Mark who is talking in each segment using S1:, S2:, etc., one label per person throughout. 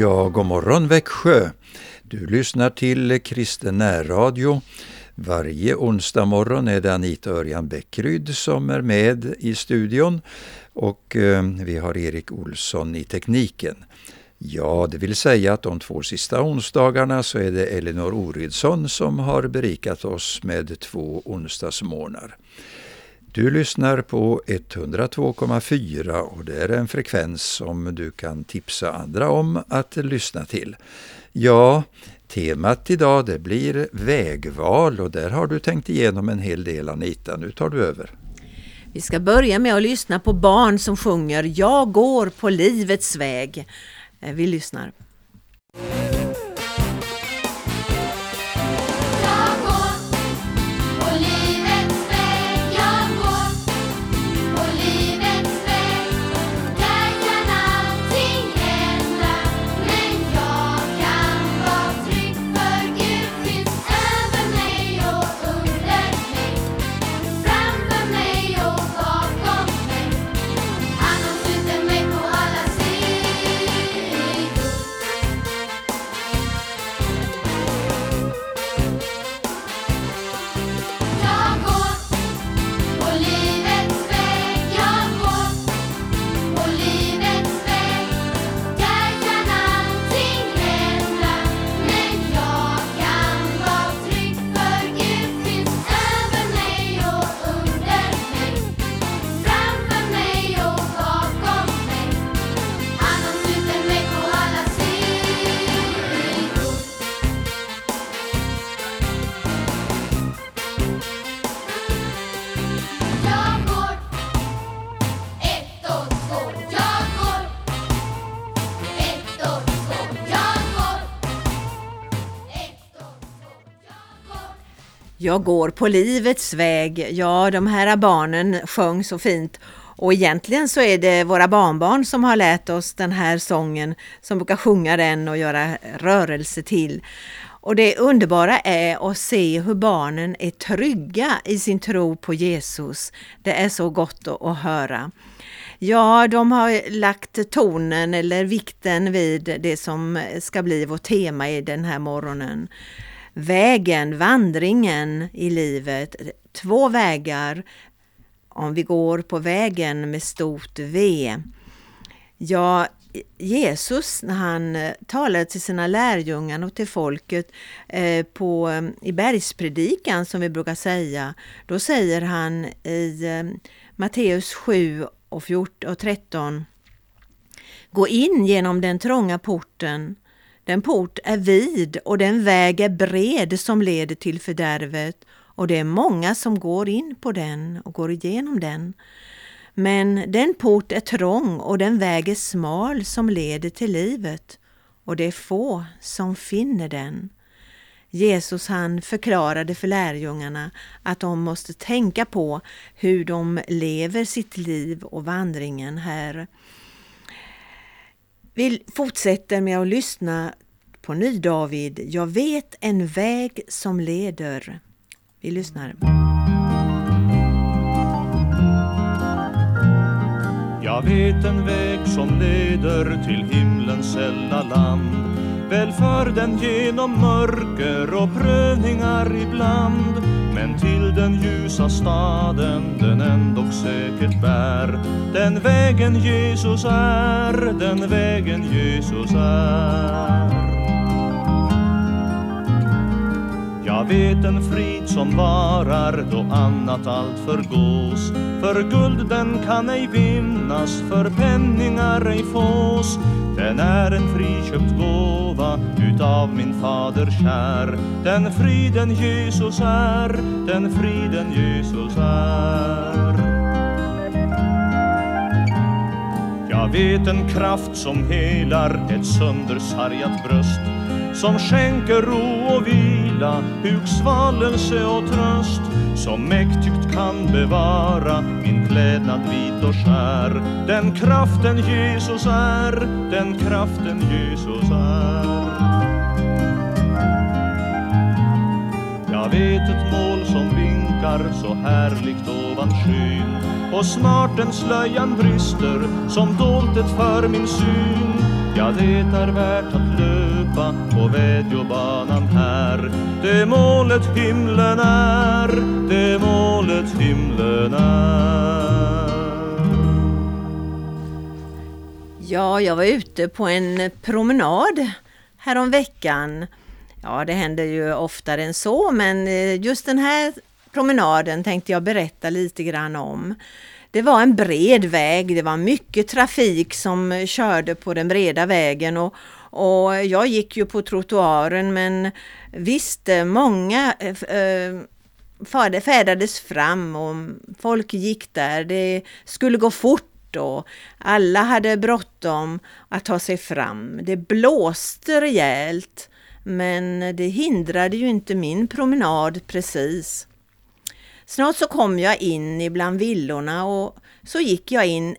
S1: Ja, god morgon Växjö! Du lyssnar till Kristen närradio. Varje onsdag morgon är det Anita Örjan Bäckryd som är med i studion och eh, vi har Erik Olsson i tekniken. Ja, det vill säga att de två sista onsdagarna så är det Elinor Oridsson som har berikat oss med två onsdagsmorgnar. Du lyssnar på 102,4 och det är en frekvens som du kan tipsa andra om att lyssna till. Ja, temat idag det blir vägval och där har du tänkt igenom en hel del Anita. Nu tar du över.
S2: Vi ska börja med att lyssna på barn som sjunger Jag går på livets väg. Eh, vi lyssnar. Jag går på livets väg. Ja, de här barnen sjöng så fint. Och egentligen så är det våra barnbarn som har lärt oss den här sången, som brukar sjunga den och göra rörelse till. Och det underbara är att se hur barnen är trygga i sin tro på Jesus. Det är så gott att höra. Ja, de har lagt tonen eller vikten vid det som ska bli vårt tema i den här morgonen vägen, vandringen i livet. Två vägar om vi går på vägen med stort V. Ja, Jesus när han eh, talade till sina lärjungar och till folket eh, på, eh, i bergspredikan som vi brukar säga, då säger han i eh, Matteus 7 och 14 och 13 Gå in genom den trånga porten den port är vid och den väg är bred som leder till fördärvet och det är många som går in på den och går igenom den. Men den port är trång och den väg är smal som leder till livet och det är få som finner den. Jesus han förklarade för lärjungarna att de måste tänka på hur de lever sitt liv och vandringen här vi fortsätter med att lyssna på Ny David. Jag vet en väg som leder. Vi lyssnar.
S3: Jag vet en väg som leder till himlens sälla land Väl för den genom mörker och prövningar ibland men till den ljusa staden den ändock säkert bär. Den vägen Jesus är, den vägen Jesus är. Jag vet en frid som varar då annat allt förgås. För guld den kan ej vinnas, för penningar ej fås. Den är en friköpt gåva utav min fader kär. Den friden Jesus är, den friden Jesus är. Jag vet en kraft som helar ett söndersargat bröst som skänker ro och vila, hugsvallelse och tröst som mäktigt kan bevara min klädnad vit och skär. Den kraften Jesus är, den kraften Jesus är. Jag vet ett mål som vinkar så härligt ovan skyn och snart den slöjan brister som dolt det för min syn Ja, det är värt att löpa på vädjobanan här det målet himlen är, det målet himlen är
S2: Ja, jag var ute på en promenad häromveckan. Ja, det händer ju oftare än så, men eh, just den här promenaden tänkte jag berätta lite grann om. Det var en bred väg, det var mycket trafik som eh, körde på den breda vägen och, och jag gick ju på trottoaren men visst, eh, många äh, färdades fram och folk gick där. Det skulle gå fort och alla hade bråttom att ta sig fram. Det blåste rejält men det hindrade ju inte min promenad precis. Snart så kom jag in ibland villorna och så gick jag in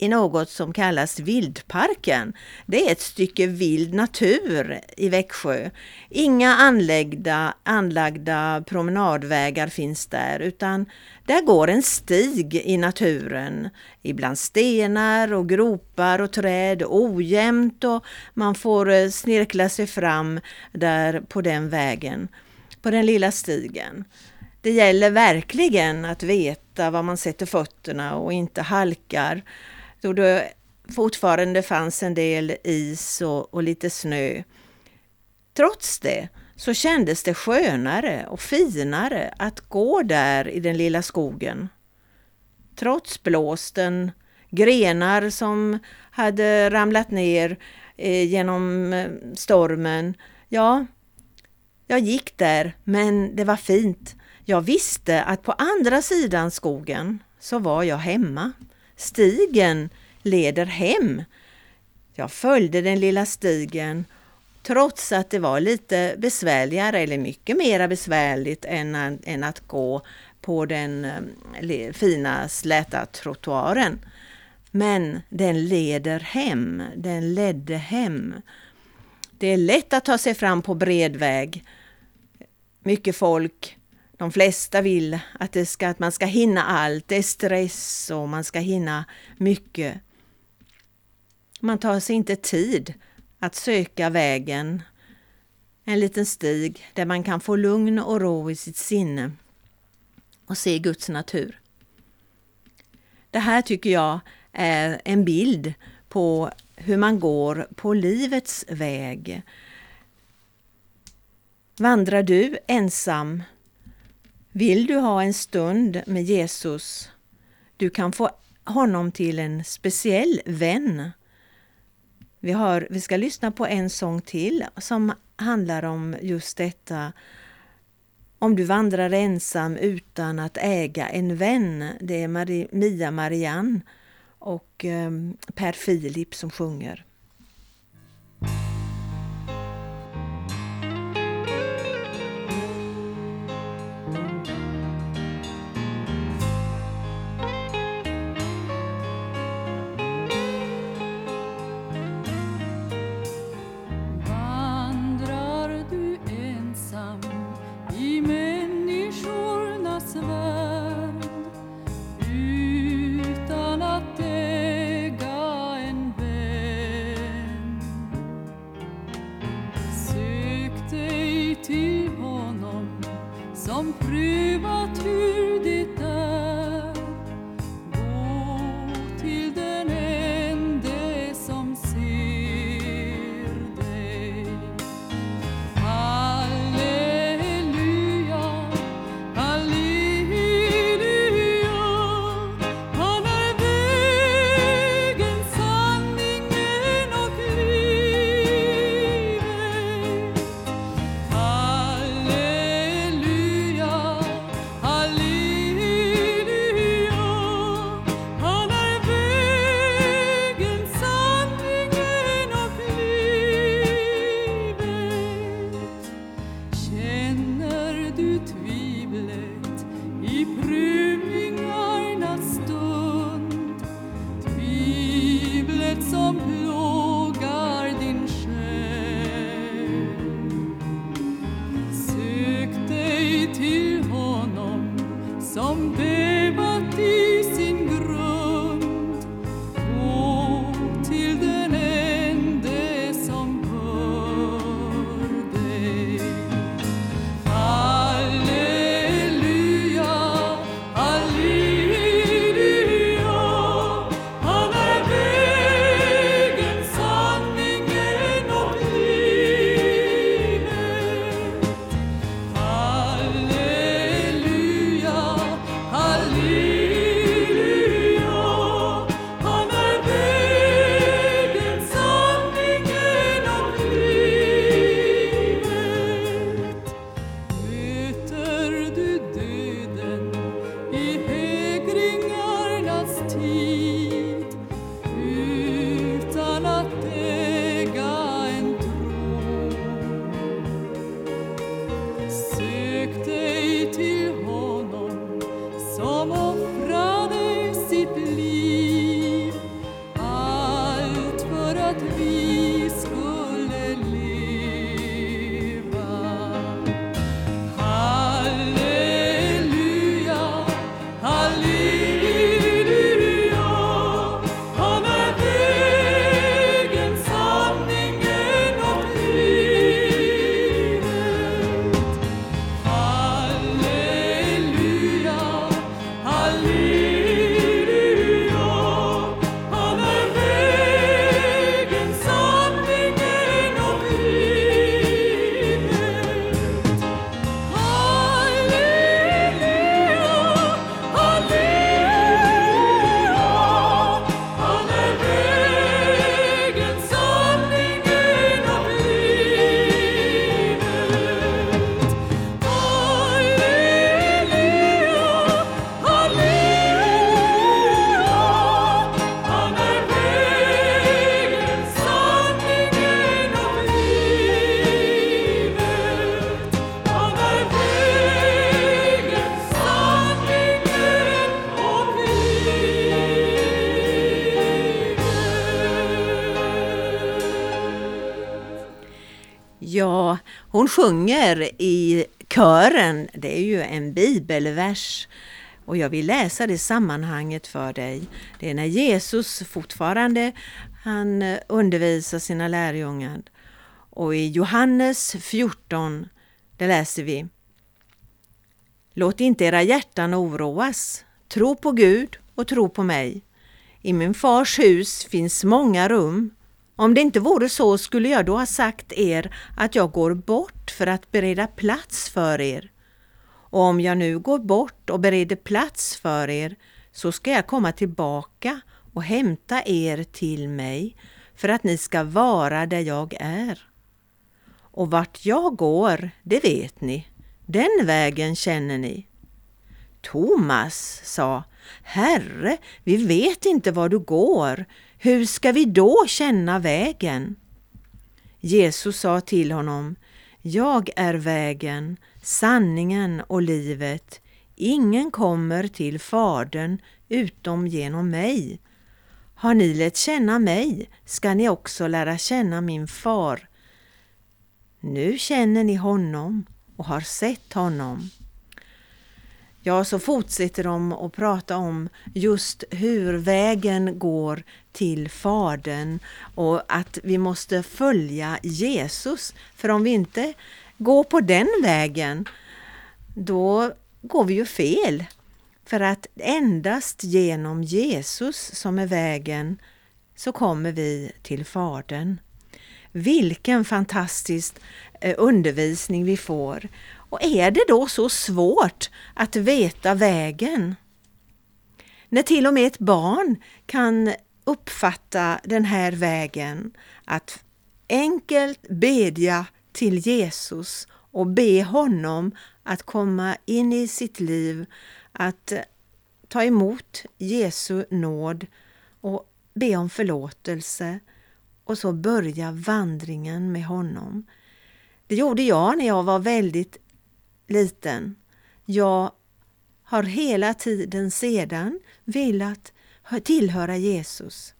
S2: i något som kallas Vildparken. Det är ett stycke vild natur i Växjö. Inga anlagda, anlagda promenadvägar finns där utan där går en stig i naturen. Ibland stenar och gropar och träd ojämnt och man får eh, snirkla sig fram där på den vägen, på den lilla stigen. Det gäller verkligen att veta var man sätter fötterna och inte halkar. Då det fortfarande fanns en del is och, och lite snö. Trots det så kändes det skönare och finare att gå där i den lilla skogen. Trots blåsten, grenar som hade ramlat ner eh, genom eh, stormen. Ja, jag gick där, men det var fint. Jag visste att på andra sidan skogen så var jag hemma. Stigen leder hem. Jag följde den lilla stigen trots att det var lite besvärligare eller mycket mera besvärligt än, än att gå på den ehm, fina släta trottoaren. Men den leder hem, den ledde hem. Det är lätt att ta sig fram på bred väg. Mycket folk, de flesta vill att, det ska, att man ska hinna allt. Det är stress och man ska hinna mycket. Man tar sig inte tid att söka vägen, en liten stig där man kan få lugn och ro i sitt sinne och se Guds natur. Det här tycker jag är en bild på hur man går på livets väg. Vandrar du ensam vill du ha en stund med Jesus? Du kan få honom till en speciell vän. Vi, har, vi ska lyssna på en sång till som handlar om just detta. Om du vandrar ensam utan att äga en vän. Det är Marie, Mia Marianne och eh, Per Filip som sjunger. Sjunger i kören, det är ju en bibelvers. Och jag vill läsa det sammanhanget för dig. Det är när Jesus fortfarande han eh, undervisar sina lärjungar. Och i Johannes 14, där läser vi Låt inte era hjärtan oroas. Tro på Gud och tro på mig. I min fars hus finns många rum. Om det inte vore så skulle jag då ha sagt er att jag går bort för att bereda plats för er. Och om jag nu går bort och bereder plats för er så ska jag komma tillbaka och hämta er till mig för att ni ska vara där jag är. Och vart jag går, det vet ni. Den vägen känner ni. Thomas sa, Herre, vi vet inte var du går. Hur ska vi då känna vägen? Jesus sa till honom, Jag är vägen, sanningen och livet. Ingen kommer till Fadern utom genom mig. Har ni lärt känna mig ska ni också lära känna min far. Nu känner ni honom och har sett honom. Ja, så fortsätter de att prata om just hur vägen går till Fadern och att vi måste följa Jesus. För om vi inte går på den vägen, då går vi ju fel. För att endast genom Jesus som är vägen så kommer vi till Fadern. Vilken fantastisk eh, undervisning vi får och är det då så svårt att veta vägen? När till och med ett barn kan uppfatta den här vägen, att enkelt bedja till Jesus och be honom att komma in i sitt liv, att ta emot Jesu nåd och be om förlåtelse och så börja vandringen med honom. Det gjorde jag när jag var väldigt liten. Jag har hela tiden sedan velat tillhöra Jesus.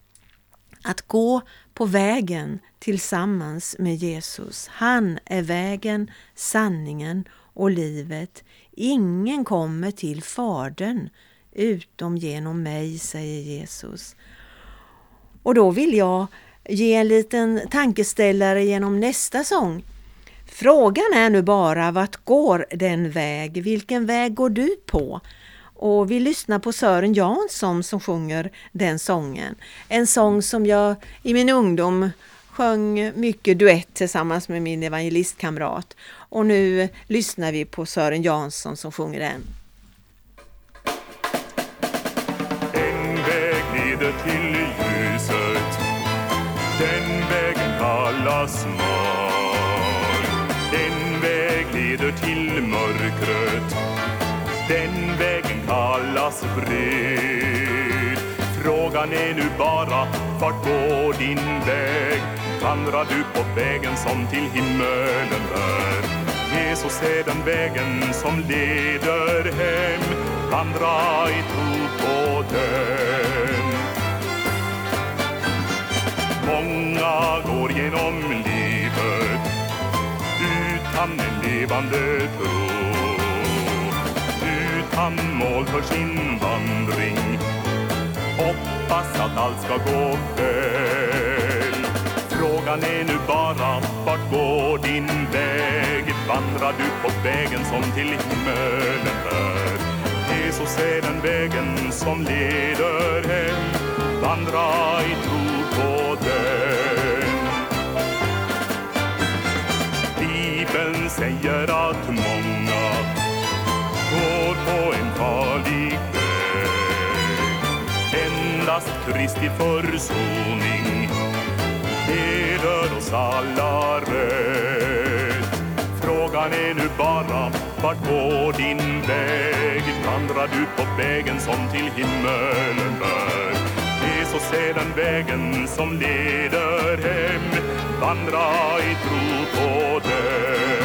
S2: Att gå på vägen tillsammans med Jesus. Han är vägen, sanningen och livet. Ingen kommer till Fadern utom genom mig, säger Jesus. Och då vill jag ge en liten tankeställare genom nästa sång Frågan är nu bara vart går den väg? Vilken väg går du på? Och vi lyssnar på Sören Jansson som sjunger den sången. En sång som jag i min ungdom sjöng mycket duett tillsammans med min evangelistkamrat. Och nu lyssnar vi på Sören Jansson som sjunger den.
S4: En väg leder till ljuset Den vägen kallas smal leder till mörkret Den vägen kallas bred Frågan är nu bara vart går din väg? Vandrar du på vägen som till himmelen är? Jesus är den vägen som leder hem Vandra i tro på den många går genom livet utan en levande tro utan mål för sin vandring hoppas att allt ska gå väl Frågan är nu bara, vart går din väg? Vandrar du på vägen som till himmelen bär? Jesus är den vägen som leder hem Vandra i tro säger att många går på en farlig väg Endast Kristi försoning leder oss alla rätt Frågan är nu bara, vart går din väg? Vandrar du på vägen som till himmelen bär? Jesus är den vägen som leder hem Vandra i tro på den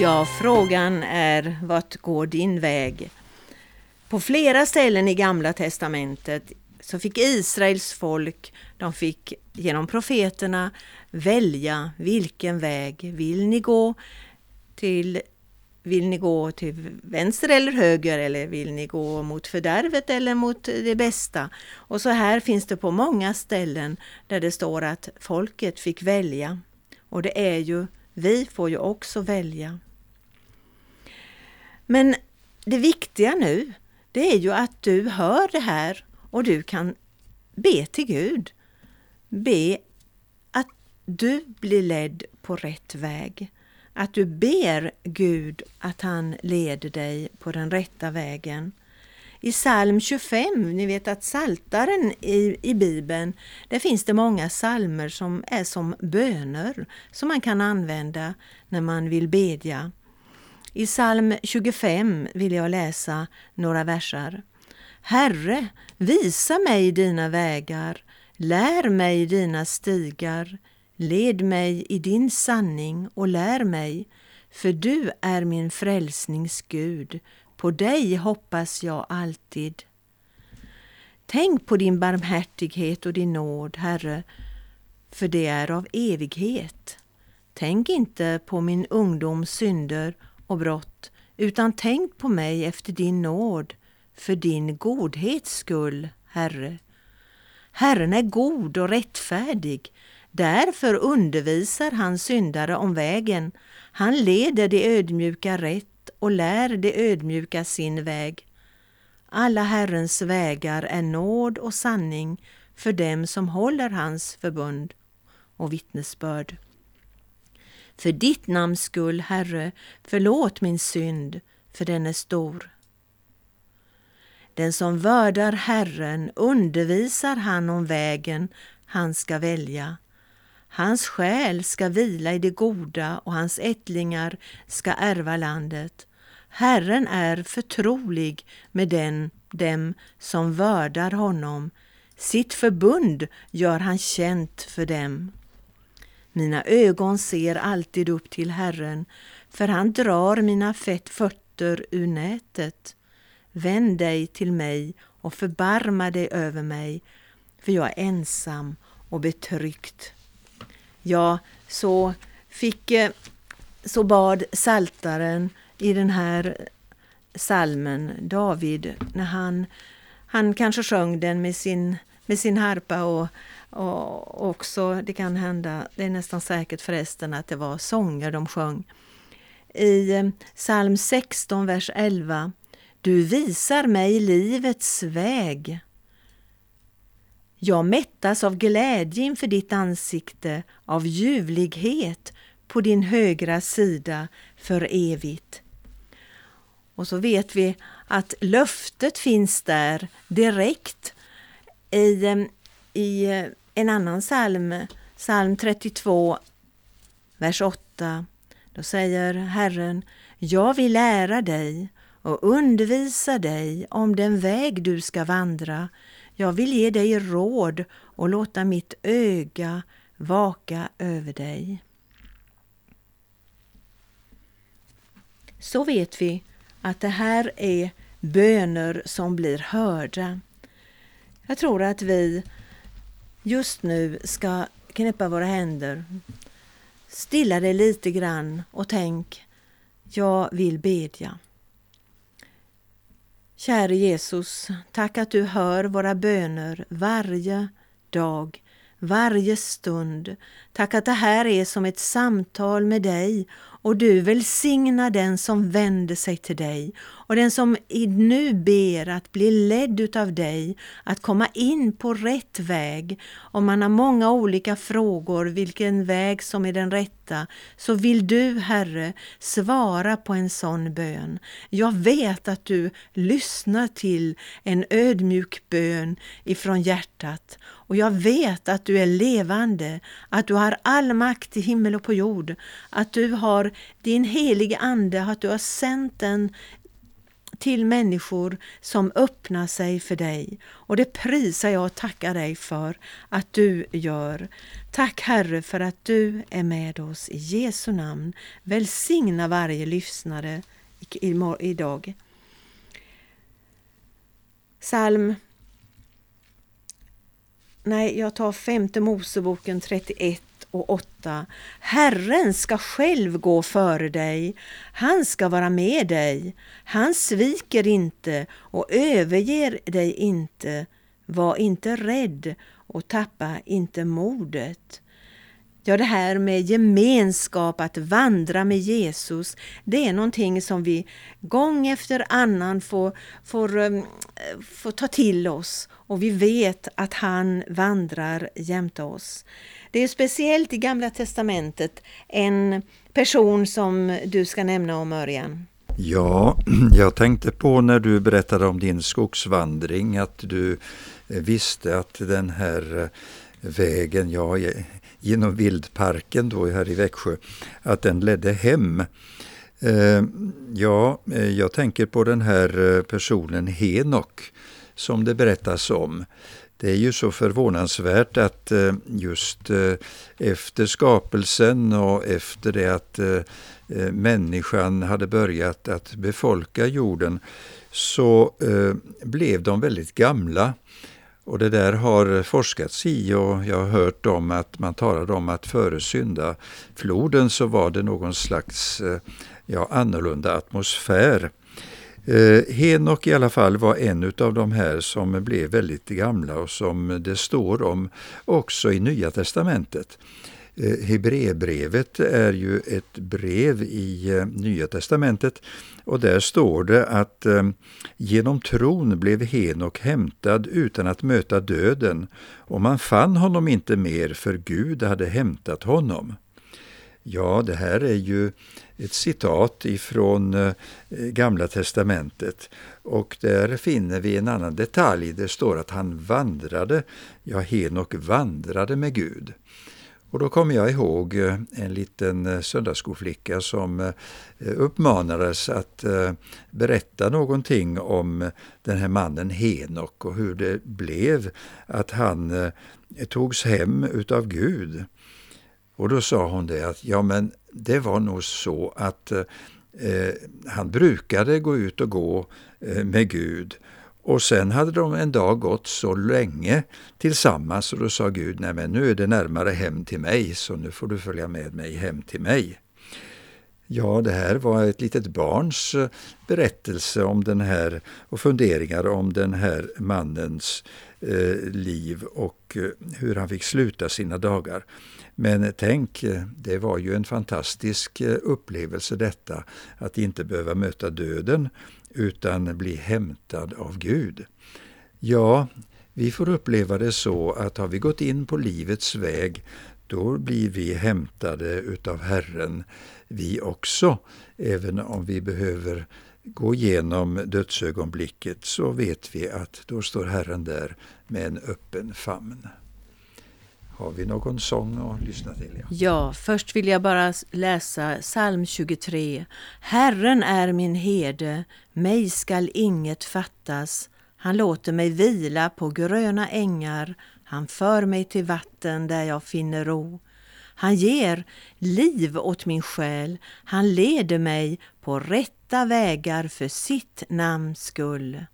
S2: Ja, frågan är vart går din väg? På flera ställen i Gamla Testamentet så fick Israels folk, de fick genom profeterna välja vilken väg. Vill ni gå till vill ni gå till vänster eller höger eller vill ni gå mot fördärvet eller mot det bästa? Och så här finns det på många ställen där det står att folket fick välja. Och det är ju, vi får ju också välja. Men det viktiga nu, det är ju att du hör det här och du kan be till Gud. Be att du blir ledd på rätt väg. Att du ber Gud att han leder dig på den rätta vägen. I psalm 25, ni vet att saltaren i, i Bibeln, där finns det många salmer som är som böner som man kan använda när man vill bedja. I psalm 25 vill jag läsa några versar. Herre, visa mig dina vägar, lär mig dina stigar, led mig i din sanning och lär mig, för du är min frälsnings Gud, på dig hoppas jag alltid. Tänk på din barmhärtighet och din nåd, Herre, för det är av evighet. Tänk inte på min ungdoms synder och brott, utan tänk på mig efter din nåd, för din godhets skull, Herre. Herren är god och rättfärdig, därför undervisar han syndare om vägen. Han leder de ödmjuka rätt och lär de ödmjuka sin väg. Alla Herrens vägar är nåd och sanning för dem som håller hans förbund och vittnesbörd. För ditt namns skull, Herre, förlåt min synd, för den är stor. Den som vördar Herren undervisar han om vägen han ska välja. Hans själ ska vila i det goda och hans ättlingar ska ärva landet. Herren är förtrolig med den, dem som vördar honom. Sitt förbund gör han känt för dem. Mina ögon ser alltid upp till Herren, för han drar mina fett fötter ur nätet. Vänd dig till mig och förbarma dig över mig, för jag är ensam och betryckt. Ja, så fick eh, så bad saltaren i den här salmen David när han, han kanske sjöng den med sin, med sin harpa och, och också, det kan hända, det är nästan säkert förresten att det var sånger de sjöng. I eh, psalm 16, vers 11 du visar mig livets väg. Jag mättas av glädje inför ditt ansikte, av ljuvlighet på din högra sida för evigt. Och så vet vi att löftet finns där direkt i, eh, i eh, en annan psalm, psalm 32, vers 8. Då säger Herren, jag vill lära dig och undervisa dig om den väg du ska vandra. Jag vill ge dig råd och låta mitt öga vaka över dig. Så vet vi att det här är böner som blir hörda. Jag tror att vi just nu ska knäppa våra händer, stilla dig lite grann och tänk, jag vill bedja. Käre Jesus, tack att du hör våra böner varje dag, varje stund. Tack att det här är som ett samtal med dig och du välsignar den som vänder sig till dig och den som nu ber att bli ledd utav dig, att komma in på rätt väg. Om man har många olika frågor, vilken väg som är den rätta, så vill du, Herre, svara på en sån bön. Jag vet att du lyssnar till en ödmjuk bön ifrån hjärtat och jag vet att du är levande, att du har all makt i himmel och på jord, att du har din helige Ande, att du har sänt den till människor som öppnar sig för dig. Och det prisar jag och tackar dig för att du gör. Tack Herre för att du är med oss. I Jesu namn. Välsigna varje lyssnare idag. Psalm Nej, jag tar femte Moseboken 31 och 8. Herren ska själv gå före dig. Han ska vara med dig. Han sviker inte och överger dig inte. Var inte rädd och tappa inte modet. Ja, det här med gemenskap, att vandra med Jesus, det är någonting som vi gång efter annan får, får, eh, får ta till oss och vi vet att han vandrar jämte oss. Det är speciellt i Gamla Testamentet en person som du ska nämna om Örjan.
S1: Ja, jag tänkte på när du berättade om din skogsvandring att du visste att den här vägen, ja, genom vildparken då här i Växjö, att den ledde hem. Eh, ja, eh, jag tänker på den här eh, personen Henok som det berättas om. Det är ju så förvånansvärt att eh, just eh, efter skapelsen och efter det att eh, människan hade börjat att befolka jorden så blev de väldigt gamla. Och det där har forskats i och jag har hört om att man talade om att före syndafloden så var det någon slags ja, annorlunda atmosfär. Eh, Henok i alla fall var en av de här som blev väldigt gamla och som det står om också i Nya testamentet. Eh, Hebreerbrevet är ju ett brev i eh, Nya testamentet och där står det att eh, genom tron blev Henok hämtad utan att möta döden och man fann honom inte mer för Gud hade hämtat honom. Ja, det här är ju ett citat ifrån eh, Gamla testamentet och där finner vi en annan detalj. Det står att han vandrade, ja Henok vandrade med Gud. Och då kommer jag ihåg eh, en liten eh, söndagsskolflicka som uppmanades att berätta någonting om den här mannen Henok och hur det blev att han togs hem utav Gud. Och då sa hon det att ja men det var nog så att eh, eh, han brukade gå ut och gå eh, med Gud och sen hade de en dag gått så länge tillsammans och då sa Gud, nej men nu är det närmare hem till mig så nu får du följa med mig hem till mig. Ja, det här var ett litet barns eh, berättelse om den här och funderingar om den här mannens eh, liv och eh, hur han fick sluta sina dagar. Men tänk, eh, det var ju en fantastisk eh, upplevelse detta, att inte behöva möta döden utan bli hämtad av Gud. Ja, vi får uppleva det så att har vi gått in på livets väg, då blir vi hämtade utav Herren, vi också. Även om vi behöver gå igenom dödsögonblicket så vet vi att då står Herren där med en öppen famn. Har vi någon sång att lyssna till?
S2: Ja. ja, först vill jag bara läsa psalm 23. Herren är min herde, mig skall inget fattas. Han låter mig vila på gröna ängar, han för mig till vatten där jag finner ro. Han ger liv åt min själ, han leder mig på rätta vägar för sitt namns skull.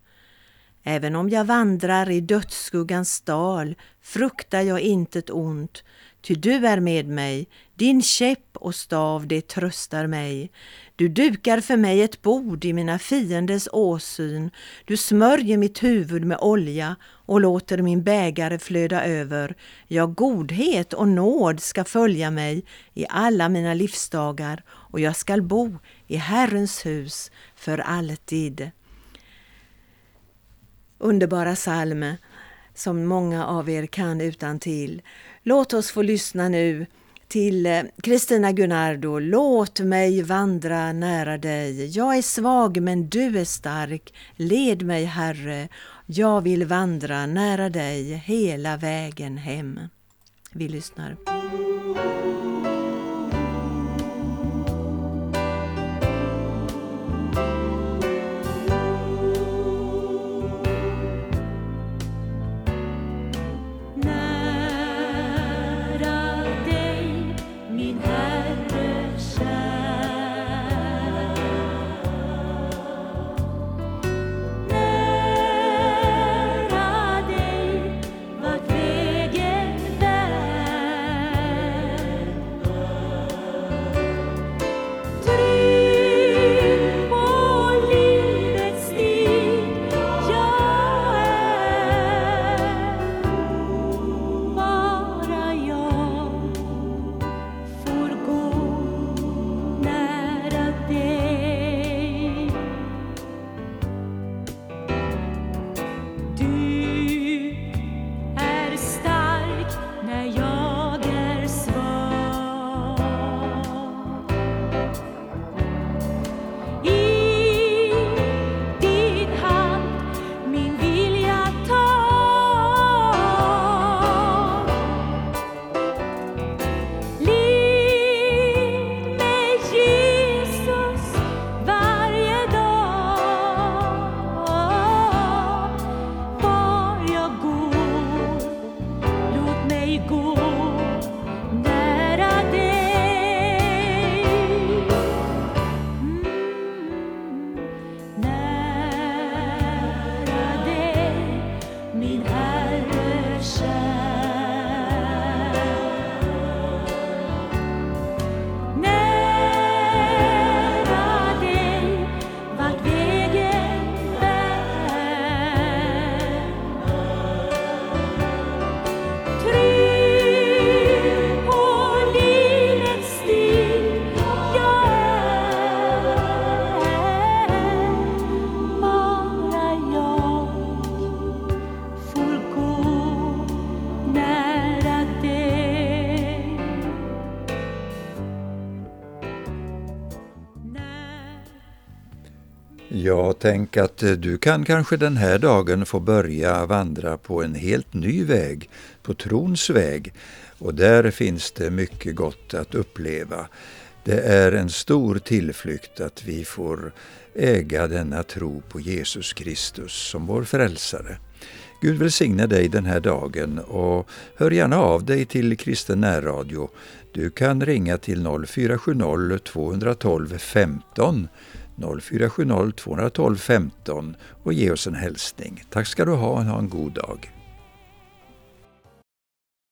S5: Även om jag vandrar i dödsskuggans dal fruktar jag intet ont, ty du är med mig, din käpp och stav det tröstar mig. Du dukar för mig ett bord i mina fienders åsyn, du smörjer mitt huvud med olja och låter min bägare flöda över. Ja, godhet och nåd ska följa mig i alla mina livsdagar och jag skall bo i Herrens hus för alltid. Underbara psalm som många av er kan utan till. Låt oss få lyssna nu till eh, Kristina Gunnardo. Låt mig vandra nära dig. Jag är svag men du är stark. Led mig Herre. Jag vill vandra nära dig hela vägen hem. Vi lyssnar.
S1: Och tänk att eh, du kan kanske den här dagen få börja vandra på en helt ny väg, på trons väg. Och där finns det mycket gott att uppleva. Det är en stor tillflykt att vi får äga denna tro på Jesus Kristus som vår frälsare. Gud välsigne dig den här dagen och hör gärna av dig till Kristen närradio. Du kan ringa till 0470 212 15 0470 212 15 och ge oss en hälsning. Tack ska du ha och ha en god dag.